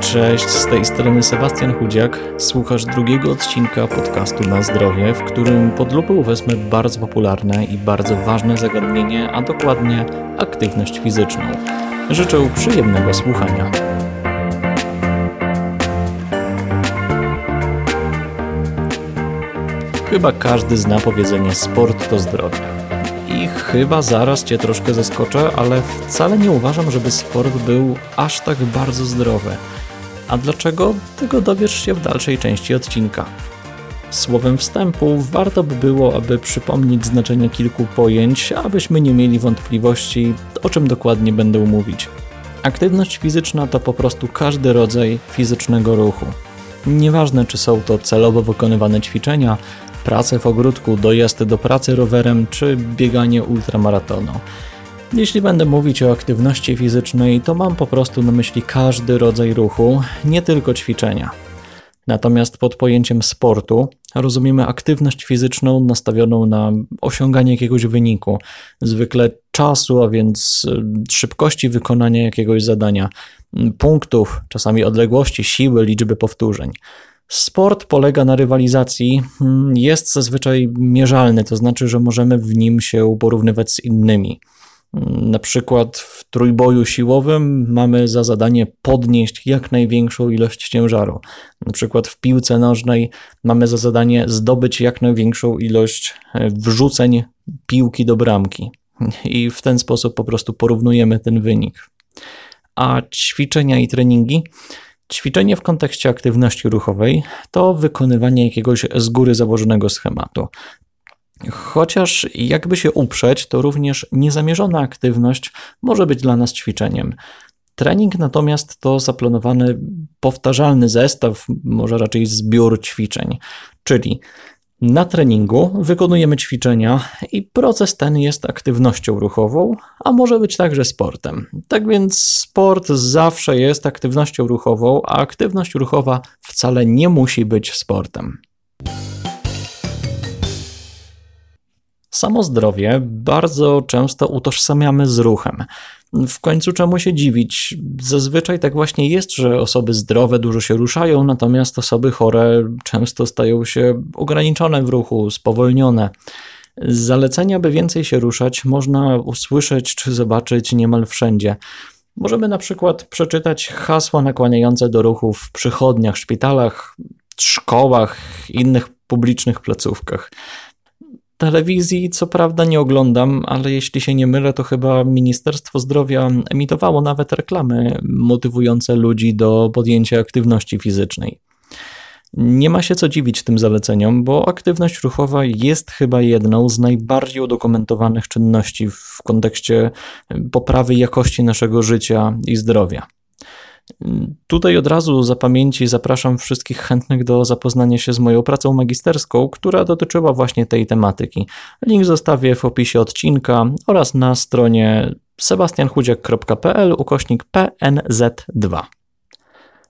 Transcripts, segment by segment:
Cześć, z tej strony Sebastian Chudziak. Słuchasz drugiego odcinka podcastu Na Zdrowie, w którym pod lupę wezmę bardzo popularne i bardzo ważne zagadnienie, a dokładnie aktywność fizyczną. Życzę przyjemnego słuchania. Chyba każdy zna powiedzenie sport to zdrowie. Chyba zaraz Cię troszkę zaskoczę, ale wcale nie uważam, żeby sport był aż tak bardzo zdrowy. A dlaczego? Tego dowiesz się w dalszej części odcinka. Słowem wstępu warto by było, aby przypomnieć znaczenie kilku pojęć, abyśmy nie mieli wątpliwości, o czym dokładnie będę mówić. Aktywność fizyczna to po prostu każdy rodzaj fizycznego ruchu. Nieważne, czy są to celowo wykonywane ćwiczenia, prace w ogródku, dojazd do pracy rowerem czy bieganie ultramaratonu. Jeśli będę mówić o aktywności fizycznej, to mam po prostu na myśli każdy rodzaj ruchu, nie tylko ćwiczenia. Natomiast pod pojęciem sportu rozumiemy aktywność fizyczną nastawioną na osiąganie jakiegoś wyniku, zwykle czasu, a więc szybkości wykonania jakiegoś zadania, punktów, czasami odległości, siły, liczby powtórzeń. Sport polega na rywalizacji, mm, jest zazwyczaj mierzalny, to znaczy, że możemy w nim się porównywać z innymi. Na przykład w trójboju siłowym mamy za zadanie podnieść jak największą ilość ciężaru. Na przykład w piłce nożnej mamy za zadanie zdobyć jak największą ilość e, wrzuceń piłki do bramki. I w ten sposób po prostu porównujemy ten wynik. A ćwiczenia i treningi? Ćwiczenie w kontekście aktywności ruchowej to wykonywanie jakiegoś z góry założonego schematu. Chociaż jakby się uprzeć, to również niezamierzona aktywność może być dla nas ćwiczeniem. Trening natomiast to zaplanowany powtarzalny zestaw, może raczej zbiór ćwiczeń, czyli na treningu wykonujemy ćwiczenia i proces ten jest aktywnością ruchową, a może być także sportem. Tak więc sport zawsze jest aktywnością ruchową, a aktywność ruchowa wcale nie musi być sportem. Samo zdrowie bardzo często utożsamiamy z ruchem. W końcu czemu się dziwić? Zazwyczaj tak właśnie jest, że osoby zdrowe dużo się ruszają, natomiast osoby chore często stają się ograniczone w ruchu, spowolnione. Zalecenia, by więcej się ruszać, można usłyszeć czy zobaczyć niemal wszędzie. Możemy na przykład przeczytać hasła nakłaniające do ruchu w przychodniach, szpitalach, szkołach, innych publicznych placówkach. Telewizji co prawda nie oglądam, ale jeśli się nie mylę, to chyba Ministerstwo Zdrowia emitowało nawet reklamy motywujące ludzi do podjęcia aktywności fizycznej. Nie ma się co dziwić tym zaleceniom, bo aktywność ruchowa jest chyba jedną z najbardziej udokumentowanych czynności w kontekście poprawy jakości naszego życia i zdrowia. Tutaj od razu za pamięci zapraszam wszystkich chętnych do zapoznania się z moją pracą magisterską, która dotyczyła właśnie tej tematyki. Link zostawię w opisie odcinka oraz na stronie sebastianchudziak.pl ukośnik PNZ2.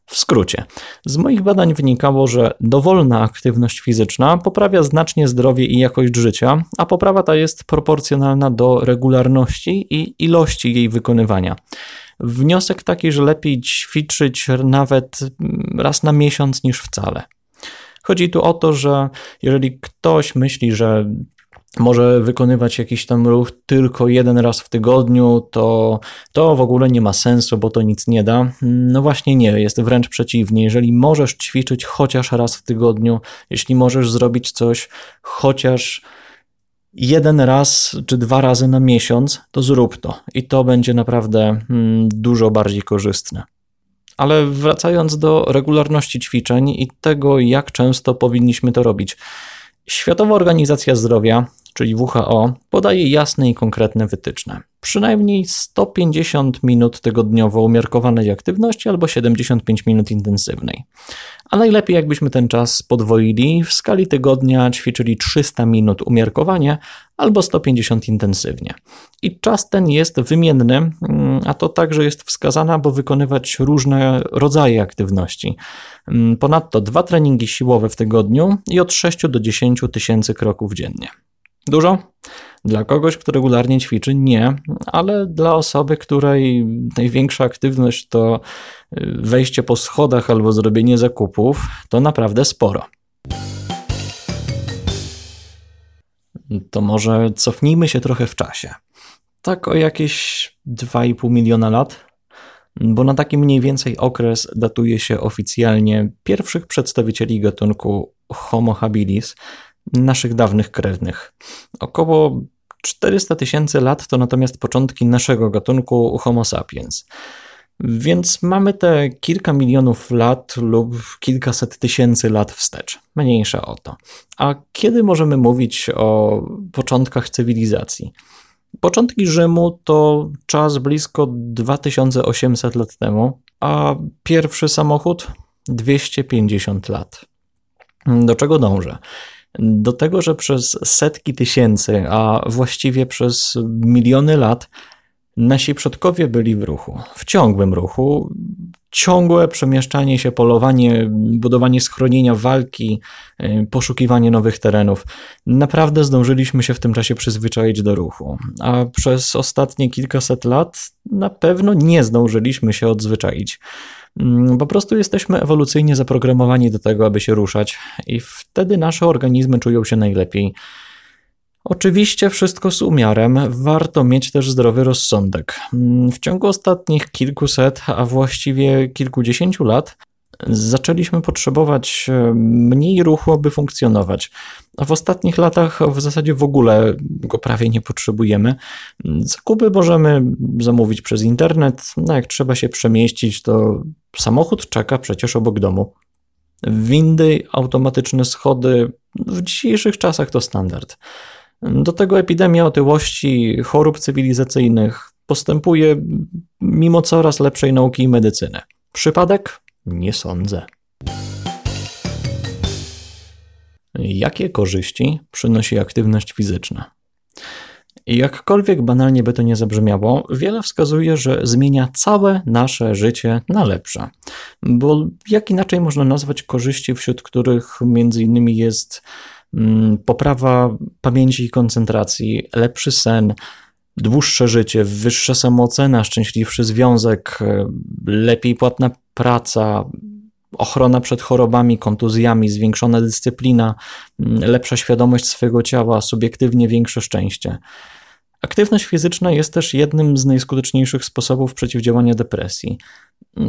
W skrócie, z moich badań wynikało, że dowolna aktywność fizyczna poprawia znacznie zdrowie i jakość życia, a poprawa ta jest proporcjonalna do regularności i ilości jej wykonywania. Wniosek taki, że lepiej ćwiczyć nawet raz na miesiąc niż wcale. Chodzi tu o to, że jeżeli ktoś myśli, że może wykonywać jakiś tam ruch tylko jeden raz w tygodniu, to to w ogóle nie ma sensu, bo to nic nie da. No właśnie nie, jest wręcz przeciwnie. Jeżeli możesz ćwiczyć chociaż raz w tygodniu, jeśli możesz zrobić coś chociaż jeden raz czy dwa razy na miesiąc, to zrób to i to będzie naprawdę mm, dużo bardziej korzystne. Ale wracając do regularności ćwiczeń i tego, jak często powinniśmy to robić. Światowa Organizacja Zdrowia czyli WHO, podaje jasne i konkretne wytyczne. Przynajmniej 150 minut tygodniowo umiarkowanej aktywności albo 75 minut intensywnej. A najlepiej jakbyśmy ten czas podwoili, w skali tygodnia ćwiczyli 300 minut umiarkowanie albo 150 intensywnie. I czas ten jest wymienny, mm, a to także jest wskazane, aby wykonywać różne rodzaje aktywności. Mm, ponadto dwa treningi siłowe w tygodniu i od 6 do 10 tysięcy kroków dziennie. Dużo? Dla kogoś, kto regularnie ćwiczy, nie, ale dla osoby, której największa aktywność to y, wejście po schodach albo zrobienie zakupów, to naprawdę sporo. To może cofnijmy się trochę w czasie. Tak o jakieś 2,5 miliona lat, bo na taki mniej więcej okres datuje się oficjalnie pierwszych przedstawicieli gatunku Homo habilis, naszych dawnych krewnych. Około 400 tysięcy lat to natomiast początki naszego gatunku Homo sapiens. Więc mamy te kilka milionów lat lub kilkaset tysięcy lat wstecz. Mniejsza o to. A kiedy możemy mówić o początkach cywilizacji? Początki Rzymu to czas blisko 2800 lat temu, a pierwszy samochód 250 lat. Do czego dążę? Do tego, że przez setki tysięcy, a właściwie przez miliony lat Nasi przodkowie byli w ruchu, w ciągłym ruchu, ciągłe przemieszczanie się, polowanie, budowanie schronienia, walki, y, poszukiwanie nowych terenów. Naprawdę zdążyliśmy się w tym czasie przyzwyczaić do ruchu, a przez ostatnie kilkaset lat na pewno nie zdążyliśmy się odzwyczaić. Mm, po prostu jesteśmy ewolucyjnie zaprogramowani do tego, aby się ruszać, i wtedy nasze organizmy czują się najlepiej. Oczywiście wszystko z umiarem, warto mieć też zdrowy rozsądek. Mm, w ciągu ostatnich kilkuset, a właściwie kilkudziesięciu lat, zaczęliśmy potrzebować e, mniej ruchu, aby funkcjonować. A w ostatnich latach w zasadzie w ogóle go prawie nie potrzebujemy. Zakupy możemy zamówić przez internet, no jak trzeba się przemieścić, to samochód czeka przecież obok domu. Windy, automatyczne schody, w dzisiejszych czasach to standard. Do tego epidemia otyłości, chorób cywilizacyjnych postępuje mimo coraz lepszej nauki i medycyny. Przypadek? Nie sądzę. Jakie korzyści przynosi aktywność fizyczna? Jakkolwiek banalnie by to nie zabrzmiało, wiele wskazuje, że zmienia całe nasze życie na lepsze. Bo jak inaczej można nazwać korzyści, wśród których między innymi jest Mm, poprawa pamięci i koncentracji, lepszy sen, dłuższe życie, wyższa samoocena, szczęśliwszy związek, e, lepiej płatna praca, ochrona przed chorobami, kontuzjami, zwiększona dyscyplina, mm, lepsza świadomość swojego ciała, subiektywnie większe szczęście. Aktywność fizyczna jest też jednym z najskuteczniejszych sposobów przeciwdziałania depresji.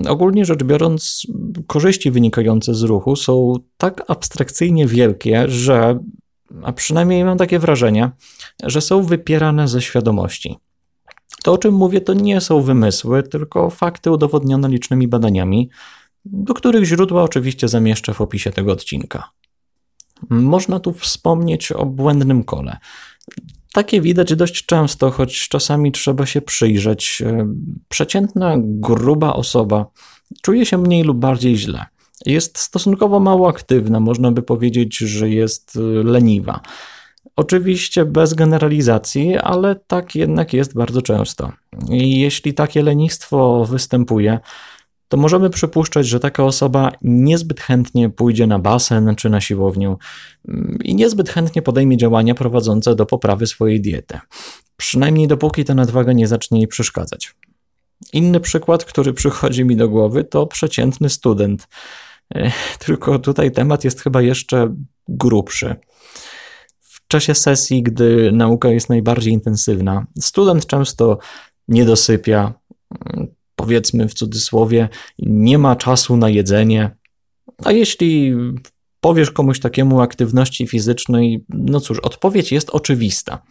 Ogólnie rzecz biorąc, korzyści wynikające z ruchu są tak abstrakcyjnie wielkie, że, a przynajmniej mam takie wrażenie, że są wypierane ze świadomości. To, o czym mówię, to nie są wymysły, tylko fakty udowodnione licznymi badaniami, do których źródła oczywiście zamieszczę w opisie tego odcinka. Można tu wspomnieć o błędnym kole. Takie widać dość często, choć czasami trzeba się przyjrzeć. Przeciętna, gruba osoba czuje się mniej lub bardziej źle. Jest stosunkowo mało aktywna, można by powiedzieć, że jest e, leniwa. Oczywiście bez generalizacji, ale tak jednak jest bardzo często. I jeśli takie lenistwo występuje, to możemy przypuszczać, że taka osoba niezbyt chętnie pójdzie na basen czy na siłownię mm, i niezbyt chętnie podejmie działania prowadzące do poprawy swojej diety. Przynajmniej dopóki ta nadwaga nie zacznie jej przeszkadzać. Inny przykład, który przychodzi mi do głowy, to przeciętny student. Tylko tutaj temat jest chyba jeszcze grubszy. W czasie sesji, gdy nauka jest najbardziej intensywna, student często nie dosypia, powiedzmy w cudzysłowie, nie ma czasu na jedzenie. A jeśli powiesz komuś takiemu aktywności fizycznej, no cóż, odpowiedź jest oczywista.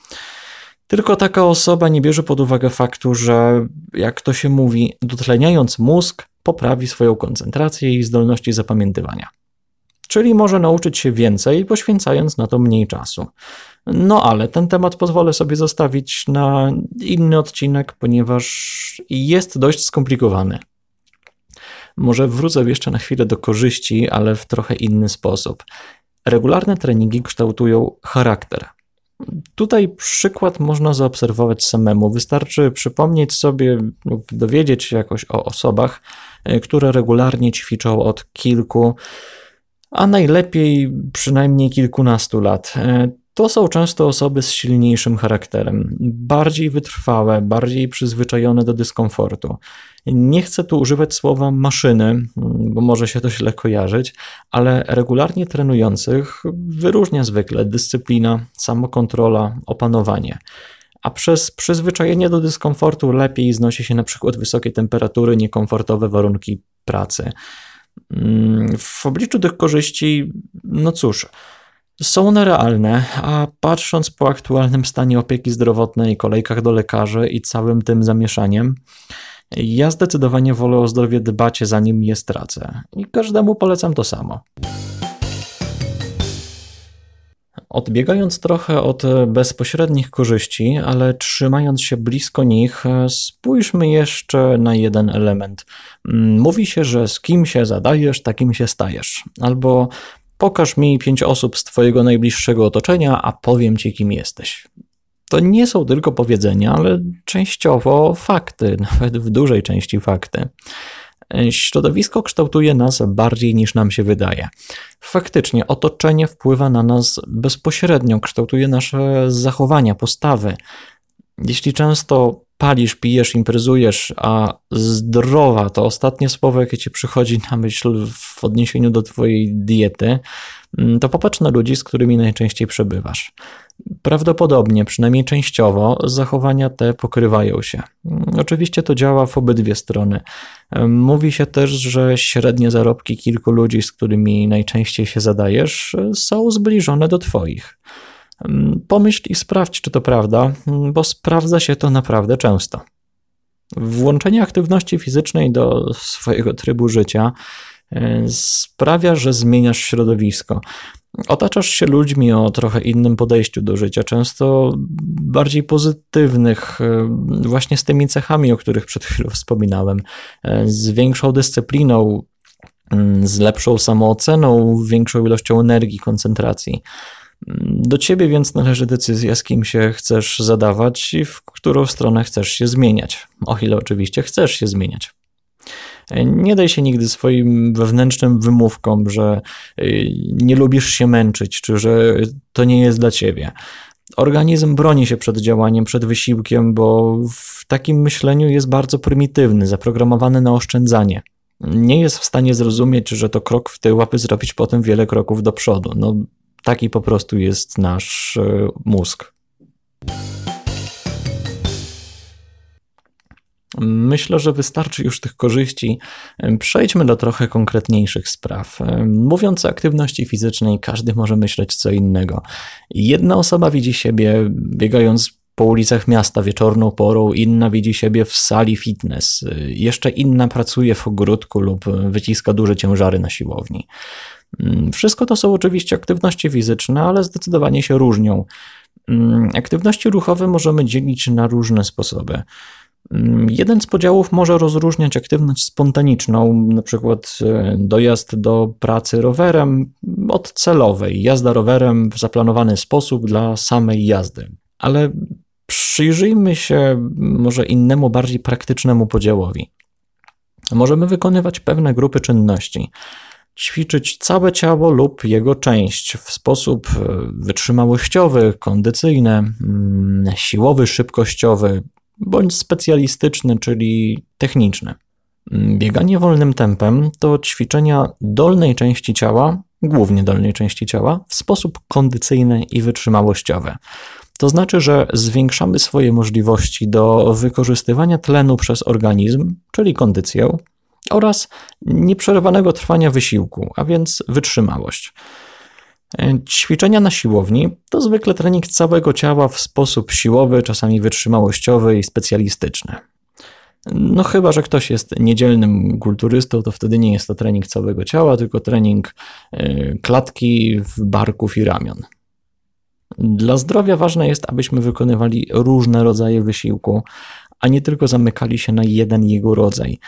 Tylko taka osoba nie bierze pod uwagę faktu, że jak to się mówi, dotleniając mózg, poprawi swoją koncentrację i zdolności zapamiętywania. Czyli może nauczyć się więcej, poświęcając na to mniej czasu. No ale ten temat pozwolę sobie zostawić na inny odcinek, ponieważ jest dość skomplikowany. Może wrócę jeszcze na chwilę do korzyści, ale w trochę inny sposób. Regularne treningi kształtują charakter. Tutaj przykład można zaobserwować samemu. Wystarczy przypomnieć sobie lub dowiedzieć się jakoś o osobach, e, które regularnie ćwiczą od kilku, a najlepiej przynajmniej kilkunastu lat. To są często osoby z silniejszym charakterem, bardziej wytrwałe, bardziej przyzwyczajone do dyskomfortu. Nie chcę tu używać słowa maszyny, bo może się to źle kojarzyć, ale regularnie trenujących wyróżnia zwykle dyscyplina, samokontrola, opanowanie. A przez przyzwyczajenie do dyskomfortu lepiej znosi się na przykład wysokie temperatury, niekomfortowe warunki pracy. Mm, w obliczu tych korzyści, no cóż, są one realne, a patrząc po aktualnym stanie opieki zdrowotnej, kolejkach do lekarzy i całym tym zamieszaniem, ja zdecydowanie wolę o zdrowie dbać, zanim je stracę. I każdemu polecam to samo. Odbiegając trochę od bezpośrednich korzyści, ale trzymając się blisko nich, spójrzmy jeszcze na jeden element. Mówi się, że z kim się zadajesz, takim się stajesz. Albo Pokaż mi pięć osób z Twojego najbliższego otoczenia, a powiem Ci, kim jesteś. To nie są tylko powiedzenia, ale częściowo fakty, nawet w dużej części fakty. Środowisko kształtuje nas bardziej niż nam się wydaje. Faktycznie, otoczenie wpływa na nas bezpośrednio, kształtuje nasze zachowania, postawy. Jeśli często palisz, pijesz, imprezujesz, a zdrowa to ostatnie słowo, jakie ci przychodzi na myśl w odniesieniu do twojej diety, mm, to popatrz na ludzi, z którymi najczęściej przebywasz. Prawdopodobnie, przynajmniej częściowo, zachowania te pokrywają się. Mm, oczywiście to działa w obydwie strony. Mówi się też, że średnie zarobki kilku ludzi, z którymi najczęściej się zadajesz, są zbliżone do Twoich. Mm, pomyśl i sprawdź, czy to prawda, mm, bo sprawdza się to naprawdę często. Włączenie aktywności fizycznej do swojego trybu życia e, sprawia, że zmieniasz środowisko. Otaczasz się ludźmi o trochę innym podejściu do życia, często bardziej pozytywnych, e, właśnie z tymi cechami, o których przed chwilą wspominałem, e, z większą dyscypliną, mm, z lepszą samooceną, większą ilością energii, koncentracji. Do ciebie więc należy decyzja, z kim się chcesz zadawać i w którą stronę chcesz się zmieniać. O ile oczywiście chcesz się zmieniać. Nie daj się nigdy swoim wewnętrznym wymówkom, że y, nie lubisz się męczyć, czy że to nie jest dla ciebie. Organizm broni się przed działaniem, przed wysiłkiem, bo w takim myśleniu jest bardzo prymitywny, zaprogramowany na oszczędzanie. Nie jest w stanie zrozumieć, że to krok w tył, aby zrobić potem wiele kroków do przodu. No, Taki po prostu jest nasz e, mózg. Myślę, że wystarczy już tych korzyści. Przejdźmy do trochę konkretniejszych spraw. Mówiąc o aktywności fizycznej, każdy może myśleć co innego. Jedna osoba widzi siebie biegając po ulicach miasta wieczorną porą, inna widzi siebie w sali fitness, jeszcze inna pracuje w ogródku lub wyciska duże ciężary na siłowni. Mm, wszystko to są oczywiście aktywności fizyczne, ale zdecydowanie się różnią. Mm, aktywności ruchowe możemy dzielić na różne sposoby. Mm, jeden z podziałów może rozróżniać aktywność spontaniczną, przykład e, dojazd do pracy rowerem, od celowej, jazda rowerem w zaplanowany sposób dla samej jazdy. Ale przyjrzyjmy się może innemu, bardziej praktycznemu podziałowi. Możemy wykonywać pewne grupy czynności ćwiczyć całe ciało lub jego część w sposób e, wytrzymałościowy, kondycyjny, mm, siłowy, szybkościowy bądź specjalistyczny, czyli techniczny. Bieganie wolnym tempem to ćwiczenia dolnej części ciała, głównie dolnej części ciała, w sposób kondycyjny i wytrzymałościowy. To znaczy, że zwiększamy swoje możliwości do wykorzystywania tlenu przez organizm, czyli kondycję, oraz nieprzerwanego trwania wysiłku, a więc wytrzymałość. Ćwiczenia na siłowni to zwykle trening całego ciała w sposób siłowy, czasami wytrzymałościowy i specjalistyczny. No chyba, że ktoś jest niedzielnym kulturystą, to wtedy nie jest to trening całego ciała, tylko trening e, klatki, barków i ramion. Dla zdrowia ważne jest, abyśmy wykonywali różne rodzaje wysiłku, a nie tylko zamykali się na jeden jego rodzaj.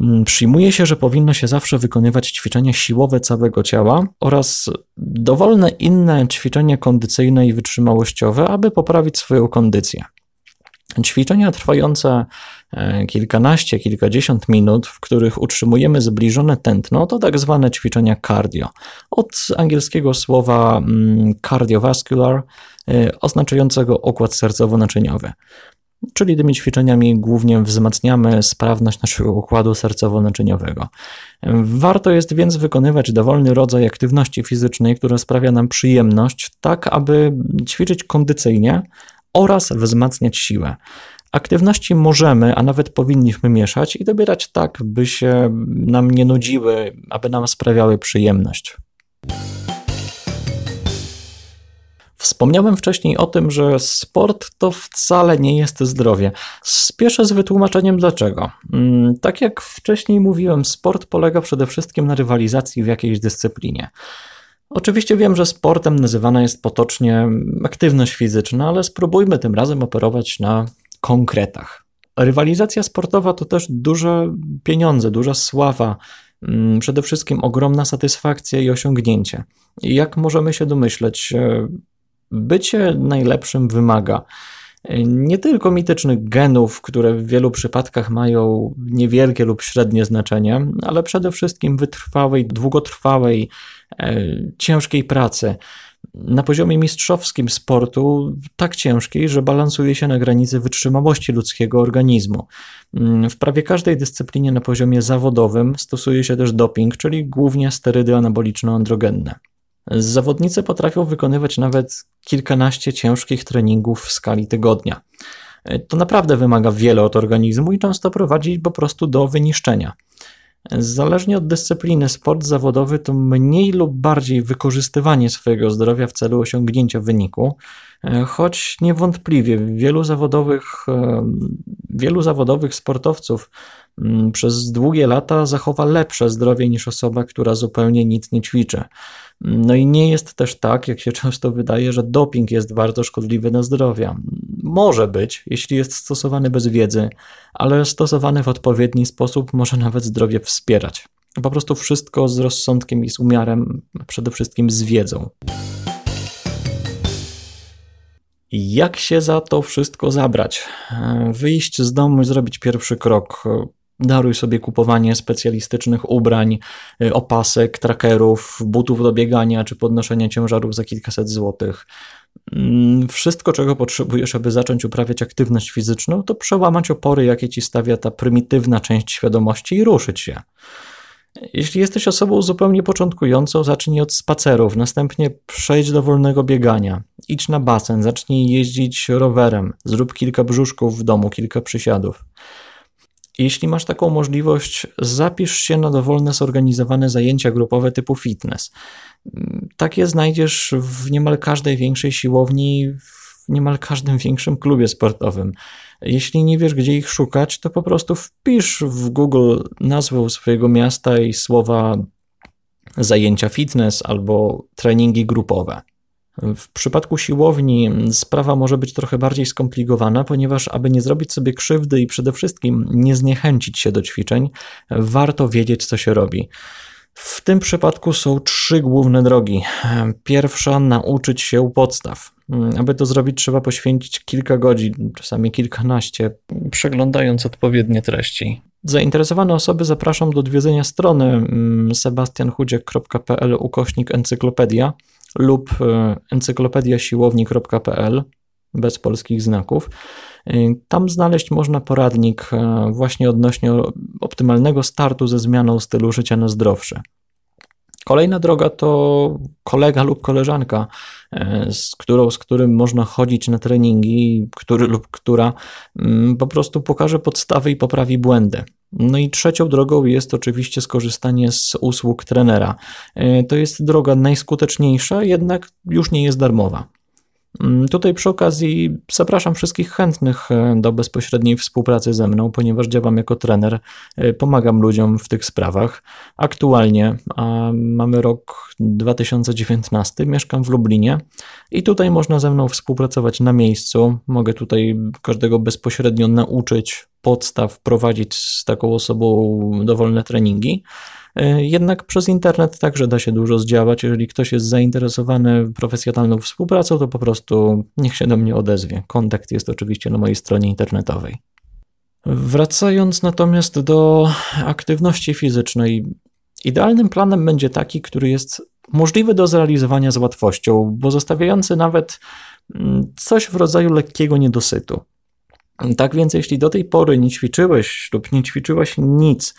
Mm, przyjmuje się, że powinno się zawsze wykonywać ćwiczenia siłowe całego ciała oraz dowolne inne ćwiczenia kondycyjne i wytrzymałościowe, aby poprawić swoją kondycję. Ćwiczenia trwające kilkanaście, kilkadziesiąt minut, w których utrzymujemy zbliżone tętno, to tak zwane ćwiczenia cardio. Od angielskiego słowa mm, cardiovascular, e, oznaczającego układ sercowo-naczyniowy. Czyli tymi ćwiczeniami głównie wzmacniamy sprawność naszego układu sercowo-naczyniowego. Warto jest więc wykonywać dowolny rodzaj aktywności fizycznej, która sprawia nam przyjemność, tak aby ćwiczyć kondycyjnie, oraz wzmacniać siłę. Aktywności możemy, a nawet powinniśmy mieszać i dobierać tak, by się nam nie nudziły, aby nam sprawiały przyjemność. Wspomniałem wcześniej o tym, że sport to wcale nie jest zdrowie. Spieszę z wytłumaczeniem dlaczego. Mm, tak jak wcześniej mówiłem, sport polega przede wszystkim na rywalizacji w jakiejś dyscyplinie. Oczywiście wiem, że sportem nazywana jest potocznie aktywność fizyczna, ale spróbujmy tym razem operować na konkretach. Rywalizacja sportowa to też duże pieniądze, duża sława, mm, przede wszystkim ogromna satysfakcja i osiągnięcie. Jak możemy się domyśleć, e, bycie najlepszym wymaga nie tylko mitycznych genów, które w wielu przypadkach mają niewielkie lub średnie znaczenie, ale przede wszystkim wytrwałej, długotrwałej, e, ciężkiej pracy. Na poziomie mistrzowskim sportu, tak ciężkiej, że balansuje się na granicy wytrzymałości ludzkiego organizmu. Mm, w prawie każdej dyscyplinie na poziomie zawodowym stosuje się też doping, czyli głównie sterydy anaboliczno-androgenne. Zawodnicy potrafią wykonywać nawet kilkanaście ciężkich treningów w skali tygodnia. To naprawdę wymaga wiele od organizmu i często prowadzi po prostu do wyniszczenia. Zależnie od dyscypliny, sport zawodowy to mniej lub bardziej wykorzystywanie swojego zdrowia w celu osiągnięcia wyniku, choć niewątpliwie wielu zawodowych, wielu zawodowych sportowców mm, przez długie lata zachowa lepsze zdrowie niż osoba, która zupełnie nic nie ćwiczy. No i nie jest też tak, jak się często wydaje, że doping jest bardzo szkodliwy dla zdrowia. Może być, jeśli jest stosowany bez wiedzy, ale stosowany w odpowiedni sposób może nawet zdrowie wspierać. Po prostu wszystko z rozsądkiem i z umiarem, przede wszystkim z wiedzą. Jak się za to wszystko zabrać? Wyjść z domu i zrobić pierwszy krok. Daruj sobie kupowanie specjalistycznych ubrań, opasek, trackerów, butów do biegania czy podnoszenia ciężarów za kilkaset złotych. Mm, wszystko, czego potrzebujesz, aby zacząć uprawiać aktywność fizyczną, to przełamać opory, jakie ci stawia ta prymitywna część świadomości i ruszyć się. Jeśli jesteś osobą zupełnie początkującą, zacznij od spacerów, następnie przejdź do wolnego biegania. Idź na basen, zacznij jeździć rowerem, zrób kilka brzuszków w domu, kilka przysiadów. Jeśli masz taką możliwość, zapisz się na dowolne zorganizowane zajęcia grupowe typu fitness. Takie znajdziesz w niemal każdej większej siłowni, w niemal każdym większym klubie sportowym. Jeśli nie wiesz, gdzie ich szukać, to po prostu wpisz w Google nazwę swojego miasta i słowa zajęcia fitness albo treningi grupowe. W przypadku siłowni sprawa może być trochę bardziej skomplikowana, ponieważ aby nie zrobić sobie krzywdy i przede wszystkim nie zniechęcić się do ćwiczeń, warto wiedzieć, co się robi. W tym przypadku są trzy główne drogi. Pierwsza nauczyć się podstaw. Aby to zrobić, trzeba poświęcić kilka godzin, czasami kilkanaście, przeglądając odpowiednie treści. Zainteresowane osoby zapraszam do odwiedzenia strony mm, sebastianchudziek.pl ukośnik encyklopedia lub e, encyklopediasiłowni.pl bez polskich znaków. E, tam znaleźć można poradnik e, właśnie odnośnie optymalnego startu ze zmianą stylu życia na zdrowsze. Kolejna droga to kolega lub koleżanka, z którą, z którym można chodzić na treningi, który lub która mm, po prostu pokaże podstawy i poprawi błędy. No i trzecią drogą jest oczywiście skorzystanie z usług trenera. E, to jest droga najskuteczniejsza, jednak już nie jest darmowa. Mm, tutaj przy okazji zapraszam wszystkich chętnych e, do bezpośredniej współpracy ze mną, ponieważ działam jako trener, e, pomagam ludziom w tych sprawach. Aktualnie mamy rok 2019, mieszkam w Lublinie i tutaj można ze mną współpracować na miejscu. Mogę tutaj każdego bezpośrednio nauczyć podstaw, prowadzić z taką osobą dowolne treningi. E, jednak przez internet także da się dużo zdziałać. Jeżeli ktoś jest zainteresowany profesjonalną współpracą, to po prostu niech się do mnie odezwie. Kontakt jest oczywiście na mojej stronie internetowej. Wracając natomiast do aktywności fizycznej, idealnym planem będzie taki, który jest możliwy do zrealizowania z łatwością, bo zostawiający nawet mm, coś w rodzaju lekkiego niedosytu. Tak więc, jeśli do tej pory nie ćwiczyłeś lub nie ćwiczyłaś nic,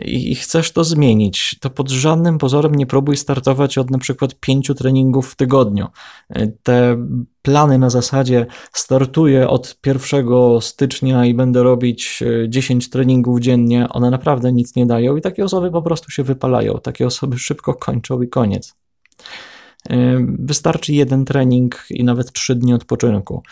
i chcesz to zmienić, to pod żadnym pozorem nie próbuj startować od na przykład pięciu treningów w tygodniu. Te plany na zasadzie startuję od 1 stycznia i będę robić 10 treningów dziennie, one naprawdę nic nie dają i takie osoby po prostu się wypalają. Takie osoby szybko kończą i koniec. Wystarczy jeden trening i nawet trzy dni odpoczynku.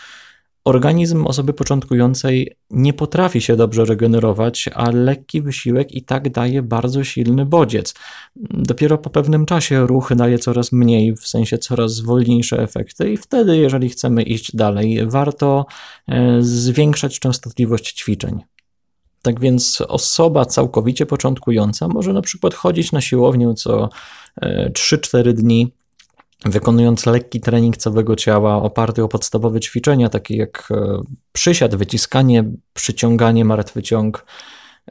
Organizm osoby początkującej nie potrafi się dobrze regenerować, a lekki wysiłek i tak daje bardzo silny bodziec. Dopiero po pewnym czasie ruch daje coraz mniej, w sensie coraz wolniejsze efekty, i wtedy, jeżeli chcemy iść dalej, warto e, zwiększać częstotliwość ćwiczeń. Tak więc osoba całkowicie początkująca może na przykład chodzić na siłownię co 3-4 e, dni, wykonując lekki trening całego ciała oparty o podstawowe ćwiczenia, takie jak e, przysiad, wyciskanie, przyciąganie, martwy ciąg.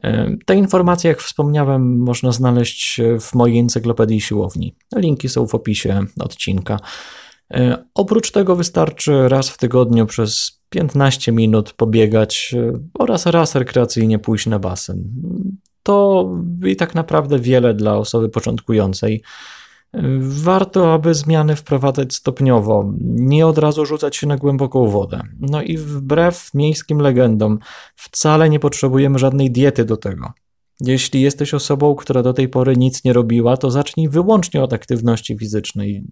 E, te informacje, jak wspomniałem, można znaleźć w mojej encyklopedii siłowni. Linki są w opisie odcinka. E, oprócz tego wystarczy raz w tygodniu przez 15 minut pobiegać oraz raz rekreacyjnie pójść na basen. To i tak naprawdę wiele dla osoby początkującej. Warto, aby zmiany wprowadzać stopniowo, nie od razu rzucać się na głęboką wodę. No i wbrew miejskim legendom, wcale nie potrzebujemy żadnej diety do tego. Jeśli jesteś osobą, która do tej pory nic nie robiła, to zacznij wyłącznie od aktywności fizycznej.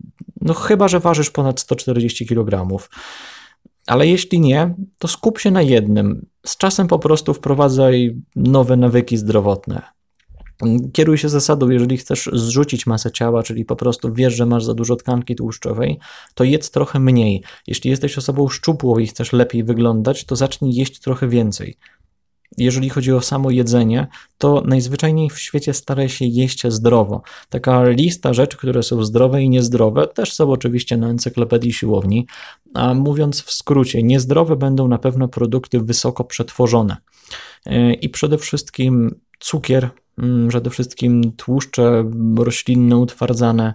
No chyba, że ważysz ponad 140 kg. Ale jeśli nie, to skup się na jednym. Z czasem po prostu wprowadzaj nowe nawyki zdrowotne. Kieruj się zasadą, jeżeli chcesz zrzucić masę ciała, czyli po prostu wiesz, że masz za dużo tkanki tłuszczowej, to jedz trochę mniej. Jeśli jesteś osobą szczupłą i chcesz lepiej wyglądać, to zacznij jeść trochę więcej. Jeżeli chodzi o samo jedzenie, to najzwyczajniej w świecie staraj się jeść zdrowo. Taka lista rzeczy, które są zdrowe i niezdrowe, też są oczywiście na encyklopedii siłowni. A mówiąc w skrócie, niezdrowe będą na pewno produkty wysoko przetworzone. I przede wszystkim cukier, Mm, przede wszystkim tłuszcze roślinne utwardzane,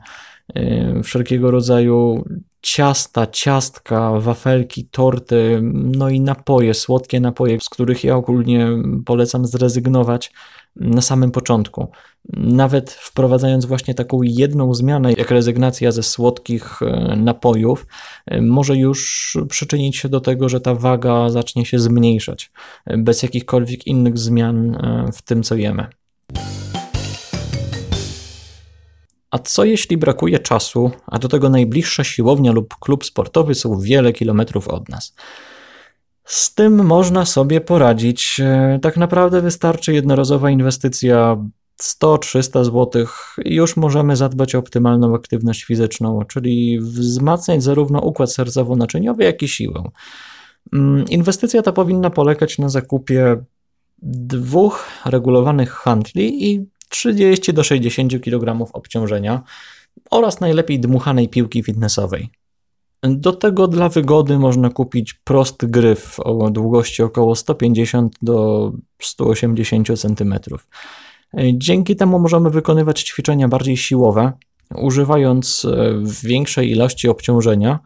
y, wszelkiego rodzaju ciasta, ciastka, wafelki, torty, no i napoje, słodkie napoje, z których ja ogólnie polecam zrezygnować na samym początku. Nawet wprowadzając właśnie taką jedną zmianę, jak rezygnacja ze słodkich y, napojów, y, może już przyczynić się do tego, że ta waga zacznie się zmniejszać, bez jakichkolwiek innych zmian w tym, co jemy. A co jeśli brakuje czasu, a do tego najbliższa siłownia lub klub sportowy są wiele kilometrów od nas? Z tym można sobie poradzić. E, tak naprawdę wystarczy jednorazowa inwestycja 100-300 zł i już możemy zadbać o optymalną aktywność fizyczną, czyli wzmacniać zarówno układ sercowo-naczyniowy, jak i siłę. Mm, inwestycja ta powinna polegać na zakupie dwóch regulowanych handli i 30 do 60 kg obciążenia oraz najlepiej dmuchanej piłki fitnessowej. Do tego dla wygody można kupić prosty gryf o długości około 150 do 180 cm. Dzięki temu możemy wykonywać ćwiczenia bardziej siłowe, używając większej ilości obciążenia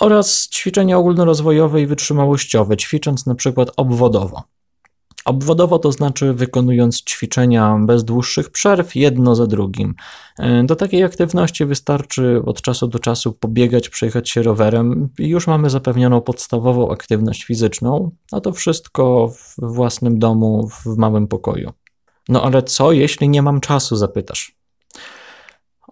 oraz ćwiczenia ogólnorozwojowe i wytrzymałościowe, ćwicząc na przykład obwodowo. Obwodowo to znaczy wykonując ćwiczenia bez dłuższych przerw, jedno za drugim. E, do takiej aktywności wystarczy od czasu do czasu pobiegać, przejechać się rowerem i już mamy zapewnioną podstawową aktywność fizyczną, a to wszystko w własnym domu, w małym pokoju. No ale co, jeśli nie mam czasu, zapytasz?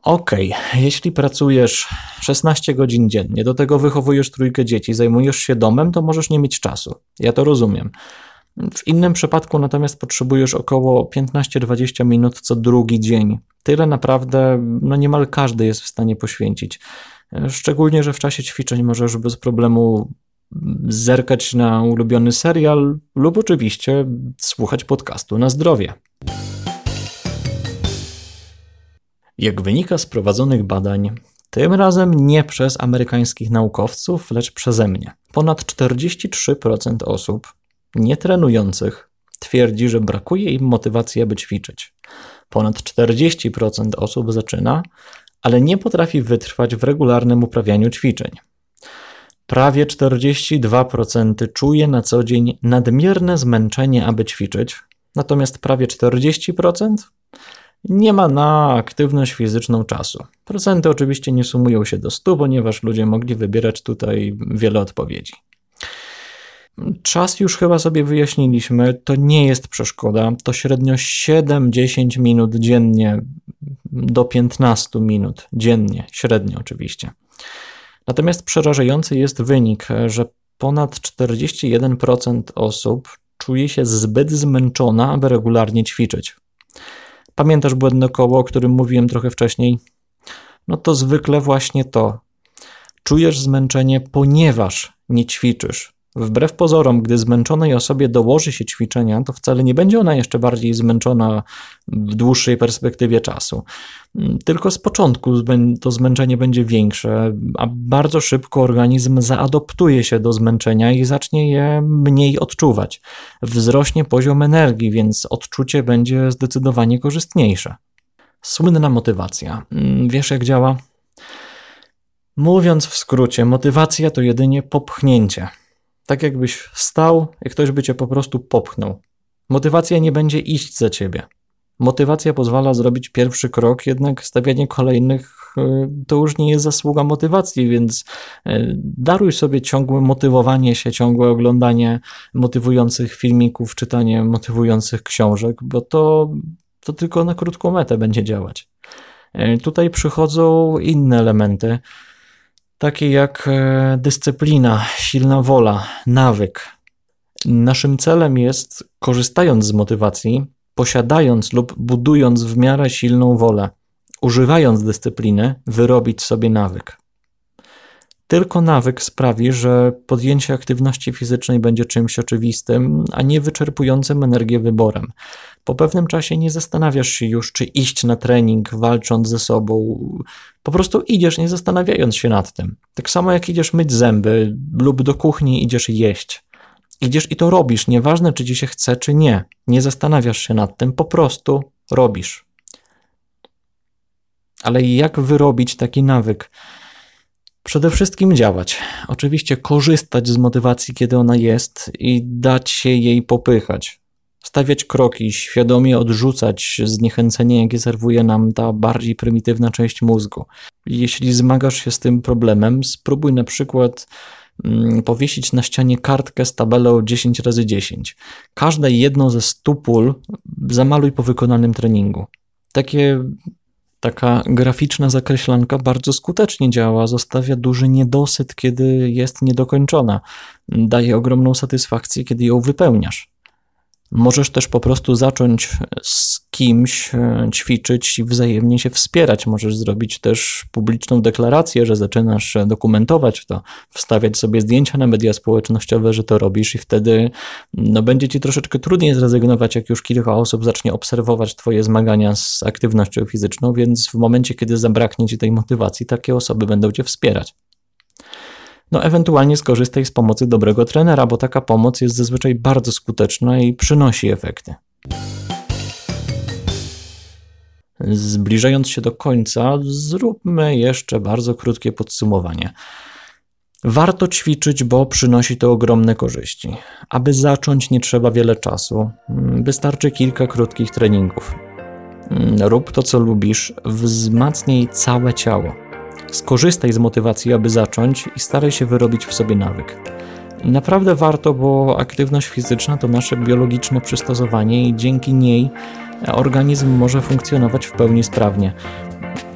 Okej, okay. jeśli pracujesz 16 godzin dziennie, do tego wychowujesz trójkę dzieci, zajmujesz się domem, to możesz nie mieć czasu. Ja to rozumiem. W innym przypadku natomiast potrzebujesz około 15-20 minut co drugi dzień. Tyle naprawdę no niemal każdy jest w stanie poświęcić. Szczególnie, że w czasie ćwiczeń możesz bez problemu zerkać na ulubiony serial lub oczywiście słuchać podcastu na zdrowie. Jak wynika z prowadzonych badań, tym razem nie przez amerykańskich naukowców, lecz przeze mnie. Ponad 43% osób nietrenujących twierdzi, że brakuje im motywacji, aby ćwiczyć. Ponad 40% osób zaczyna, ale nie potrafi wytrwać w regularnym uprawianiu ćwiczeń. Prawie 42% czuje na co dzień nadmierne zmęczenie, aby ćwiczyć, natomiast prawie 40% nie ma na aktywność fizyczną czasu. Procenty oczywiście nie sumują się do 100, ponieważ ludzie mogli wybierać tutaj wiele odpowiedzi. Czas już chyba sobie wyjaśniliśmy, to nie jest przeszkoda. To średnio 7-10 minut dziennie, do 15 minut dziennie, średnio oczywiście. Natomiast przerażający jest wynik, że ponad 41% osób czuje się zbyt zmęczona, aby regularnie ćwiczyć. Pamiętasz błędne koło, o którym mówiłem trochę wcześniej? No to zwykle właśnie to. Czujesz zmęczenie, ponieważ nie ćwiczysz. Wbrew pozorom, gdy zmęczonej osobie dołoży się ćwiczenia, to wcale nie będzie ona jeszcze bardziej zmęczona w dłuższej perspektywie czasu. Tylko z początku to zmęczenie będzie większe, a bardzo szybko organizm zaadoptuje się do zmęczenia i zacznie je mniej odczuwać. Wzrośnie poziom energii, więc odczucie będzie zdecydowanie korzystniejsze. Słynna motywacja. Wiesz, jak działa? Mówiąc w skrócie, motywacja to jedynie popchnięcie tak jakbyś stał i ktoś by cię po prostu popchnął. Motywacja nie będzie iść za ciebie. Motywacja pozwala zrobić pierwszy krok, jednak stawianie kolejnych e, to już nie jest zasługa motywacji, więc e, daruj sobie ciągłe motywowanie się, ciągłe oglądanie motywujących filmików, czytanie motywujących książek, bo to, to tylko na krótką metę będzie działać. E, tutaj przychodzą inne elementy takie jak e, dyscyplina, silna wola, nawyk. Naszym celem jest, korzystając z motywacji, posiadając lub budując w miarę silną wolę, używając dyscypliny, wyrobić sobie nawyk. Tylko nawyk sprawi, że podjęcie aktywności fizycznej będzie czymś oczywistym, a nie wyczerpującym energię wyborem. Po pewnym czasie nie zastanawiasz się już, czy iść na trening, walcząc ze sobą. Po prostu idziesz, nie zastanawiając się nad tym. Tak samo jak idziesz myć zęby lub do kuchni idziesz jeść. Idziesz i to robisz, nieważne czy ci się chce, czy nie. Nie zastanawiasz się nad tym, po prostu robisz. Ale jak wyrobić taki nawyk? Przede wszystkim działać. Oczywiście korzystać z motywacji, kiedy ona jest i dać się jej popychać. Stawiać kroki, świadomie odrzucać zniechęcenie, jakie serwuje nam ta bardziej prymitywna część mózgu. Jeśli zmagasz się z tym problemem, spróbuj na przykład mm, powiesić na ścianie kartkę z tabelą 10 razy 10. Każde jedno ze 100 pól zamaluj po wykonanym treningu. Takie Taka graficzna zakreślanka bardzo skutecznie działa, zostawia duży niedosyt, kiedy jest niedokończona. Daje ogromną satysfakcję, kiedy ją wypełniasz. Możesz też po prostu zacząć z kimś e, ćwiczyć i wzajemnie się wspierać. Możesz zrobić też publiczną deklarację, że zaczynasz dokumentować to, wstawiać sobie zdjęcia na media społecznościowe, że to robisz, i wtedy no, będzie ci troszeczkę trudniej zrezygnować, jak już kilka osób zacznie obserwować Twoje zmagania z aktywnością fizyczną, więc w momencie, kiedy zabraknie ci tej motywacji, takie osoby będą cię wspierać no ewentualnie skorzystaj z pomocy dobrego trenera, bo taka pomoc jest zazwyczaj bardzo skuteczna i przynosi efekty. Zbliżając się do końca, zróbmy jeszcze bardzo krótkie podsumowanie. Warto ćwiczyć, bo przynosi to ogromne korzyści. Aby zacząć, nie trzeba wiele czasu, wystarczy kilka krótkich treningów. Rób to, co lubisz, wzmacnij całe ciało. Skorzystaj z motywacji, aby zacząć i staraj się wyrobić w sobie nawyk. Naprawdę warto, bo aktywność fizyczna to nasze biologiczne przystosowanie i dzięki niej organizm może funkcjonować w pełni sprawnie.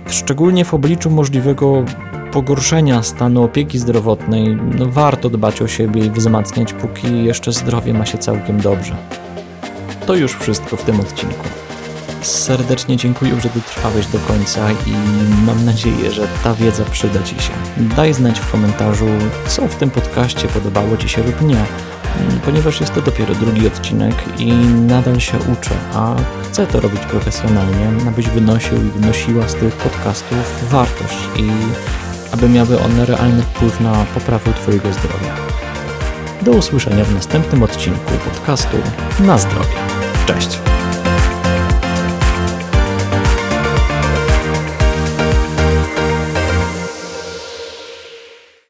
Szczególnie w obliczu możliwego pogorszenia stanu opieki zdrowotnej, no warto dbać o siebie i wzmacniać, póki jeszcze zdrowie ma się całkiem dobrze. To już wszystko w tym odcinku. Serdecznie dziękuję, że dotrwałeś do końca i mam nadzieję, że ta wiedza przyda Ci się. Daj znać w komentarzu, co w tym podcaście podobało Ci się lub nie. ponieważ jest to dopiero drugi odcinek i nadal się uczę, a chcę to robić profesjonalnie, abyś wynosił i wynosiła z tych podcastów wartość i aby miały one realny wpływ na poprawę Twojego zdrowia. Do usłyszenia w następnym odcinku podcastu Na zdrowie. Cześć!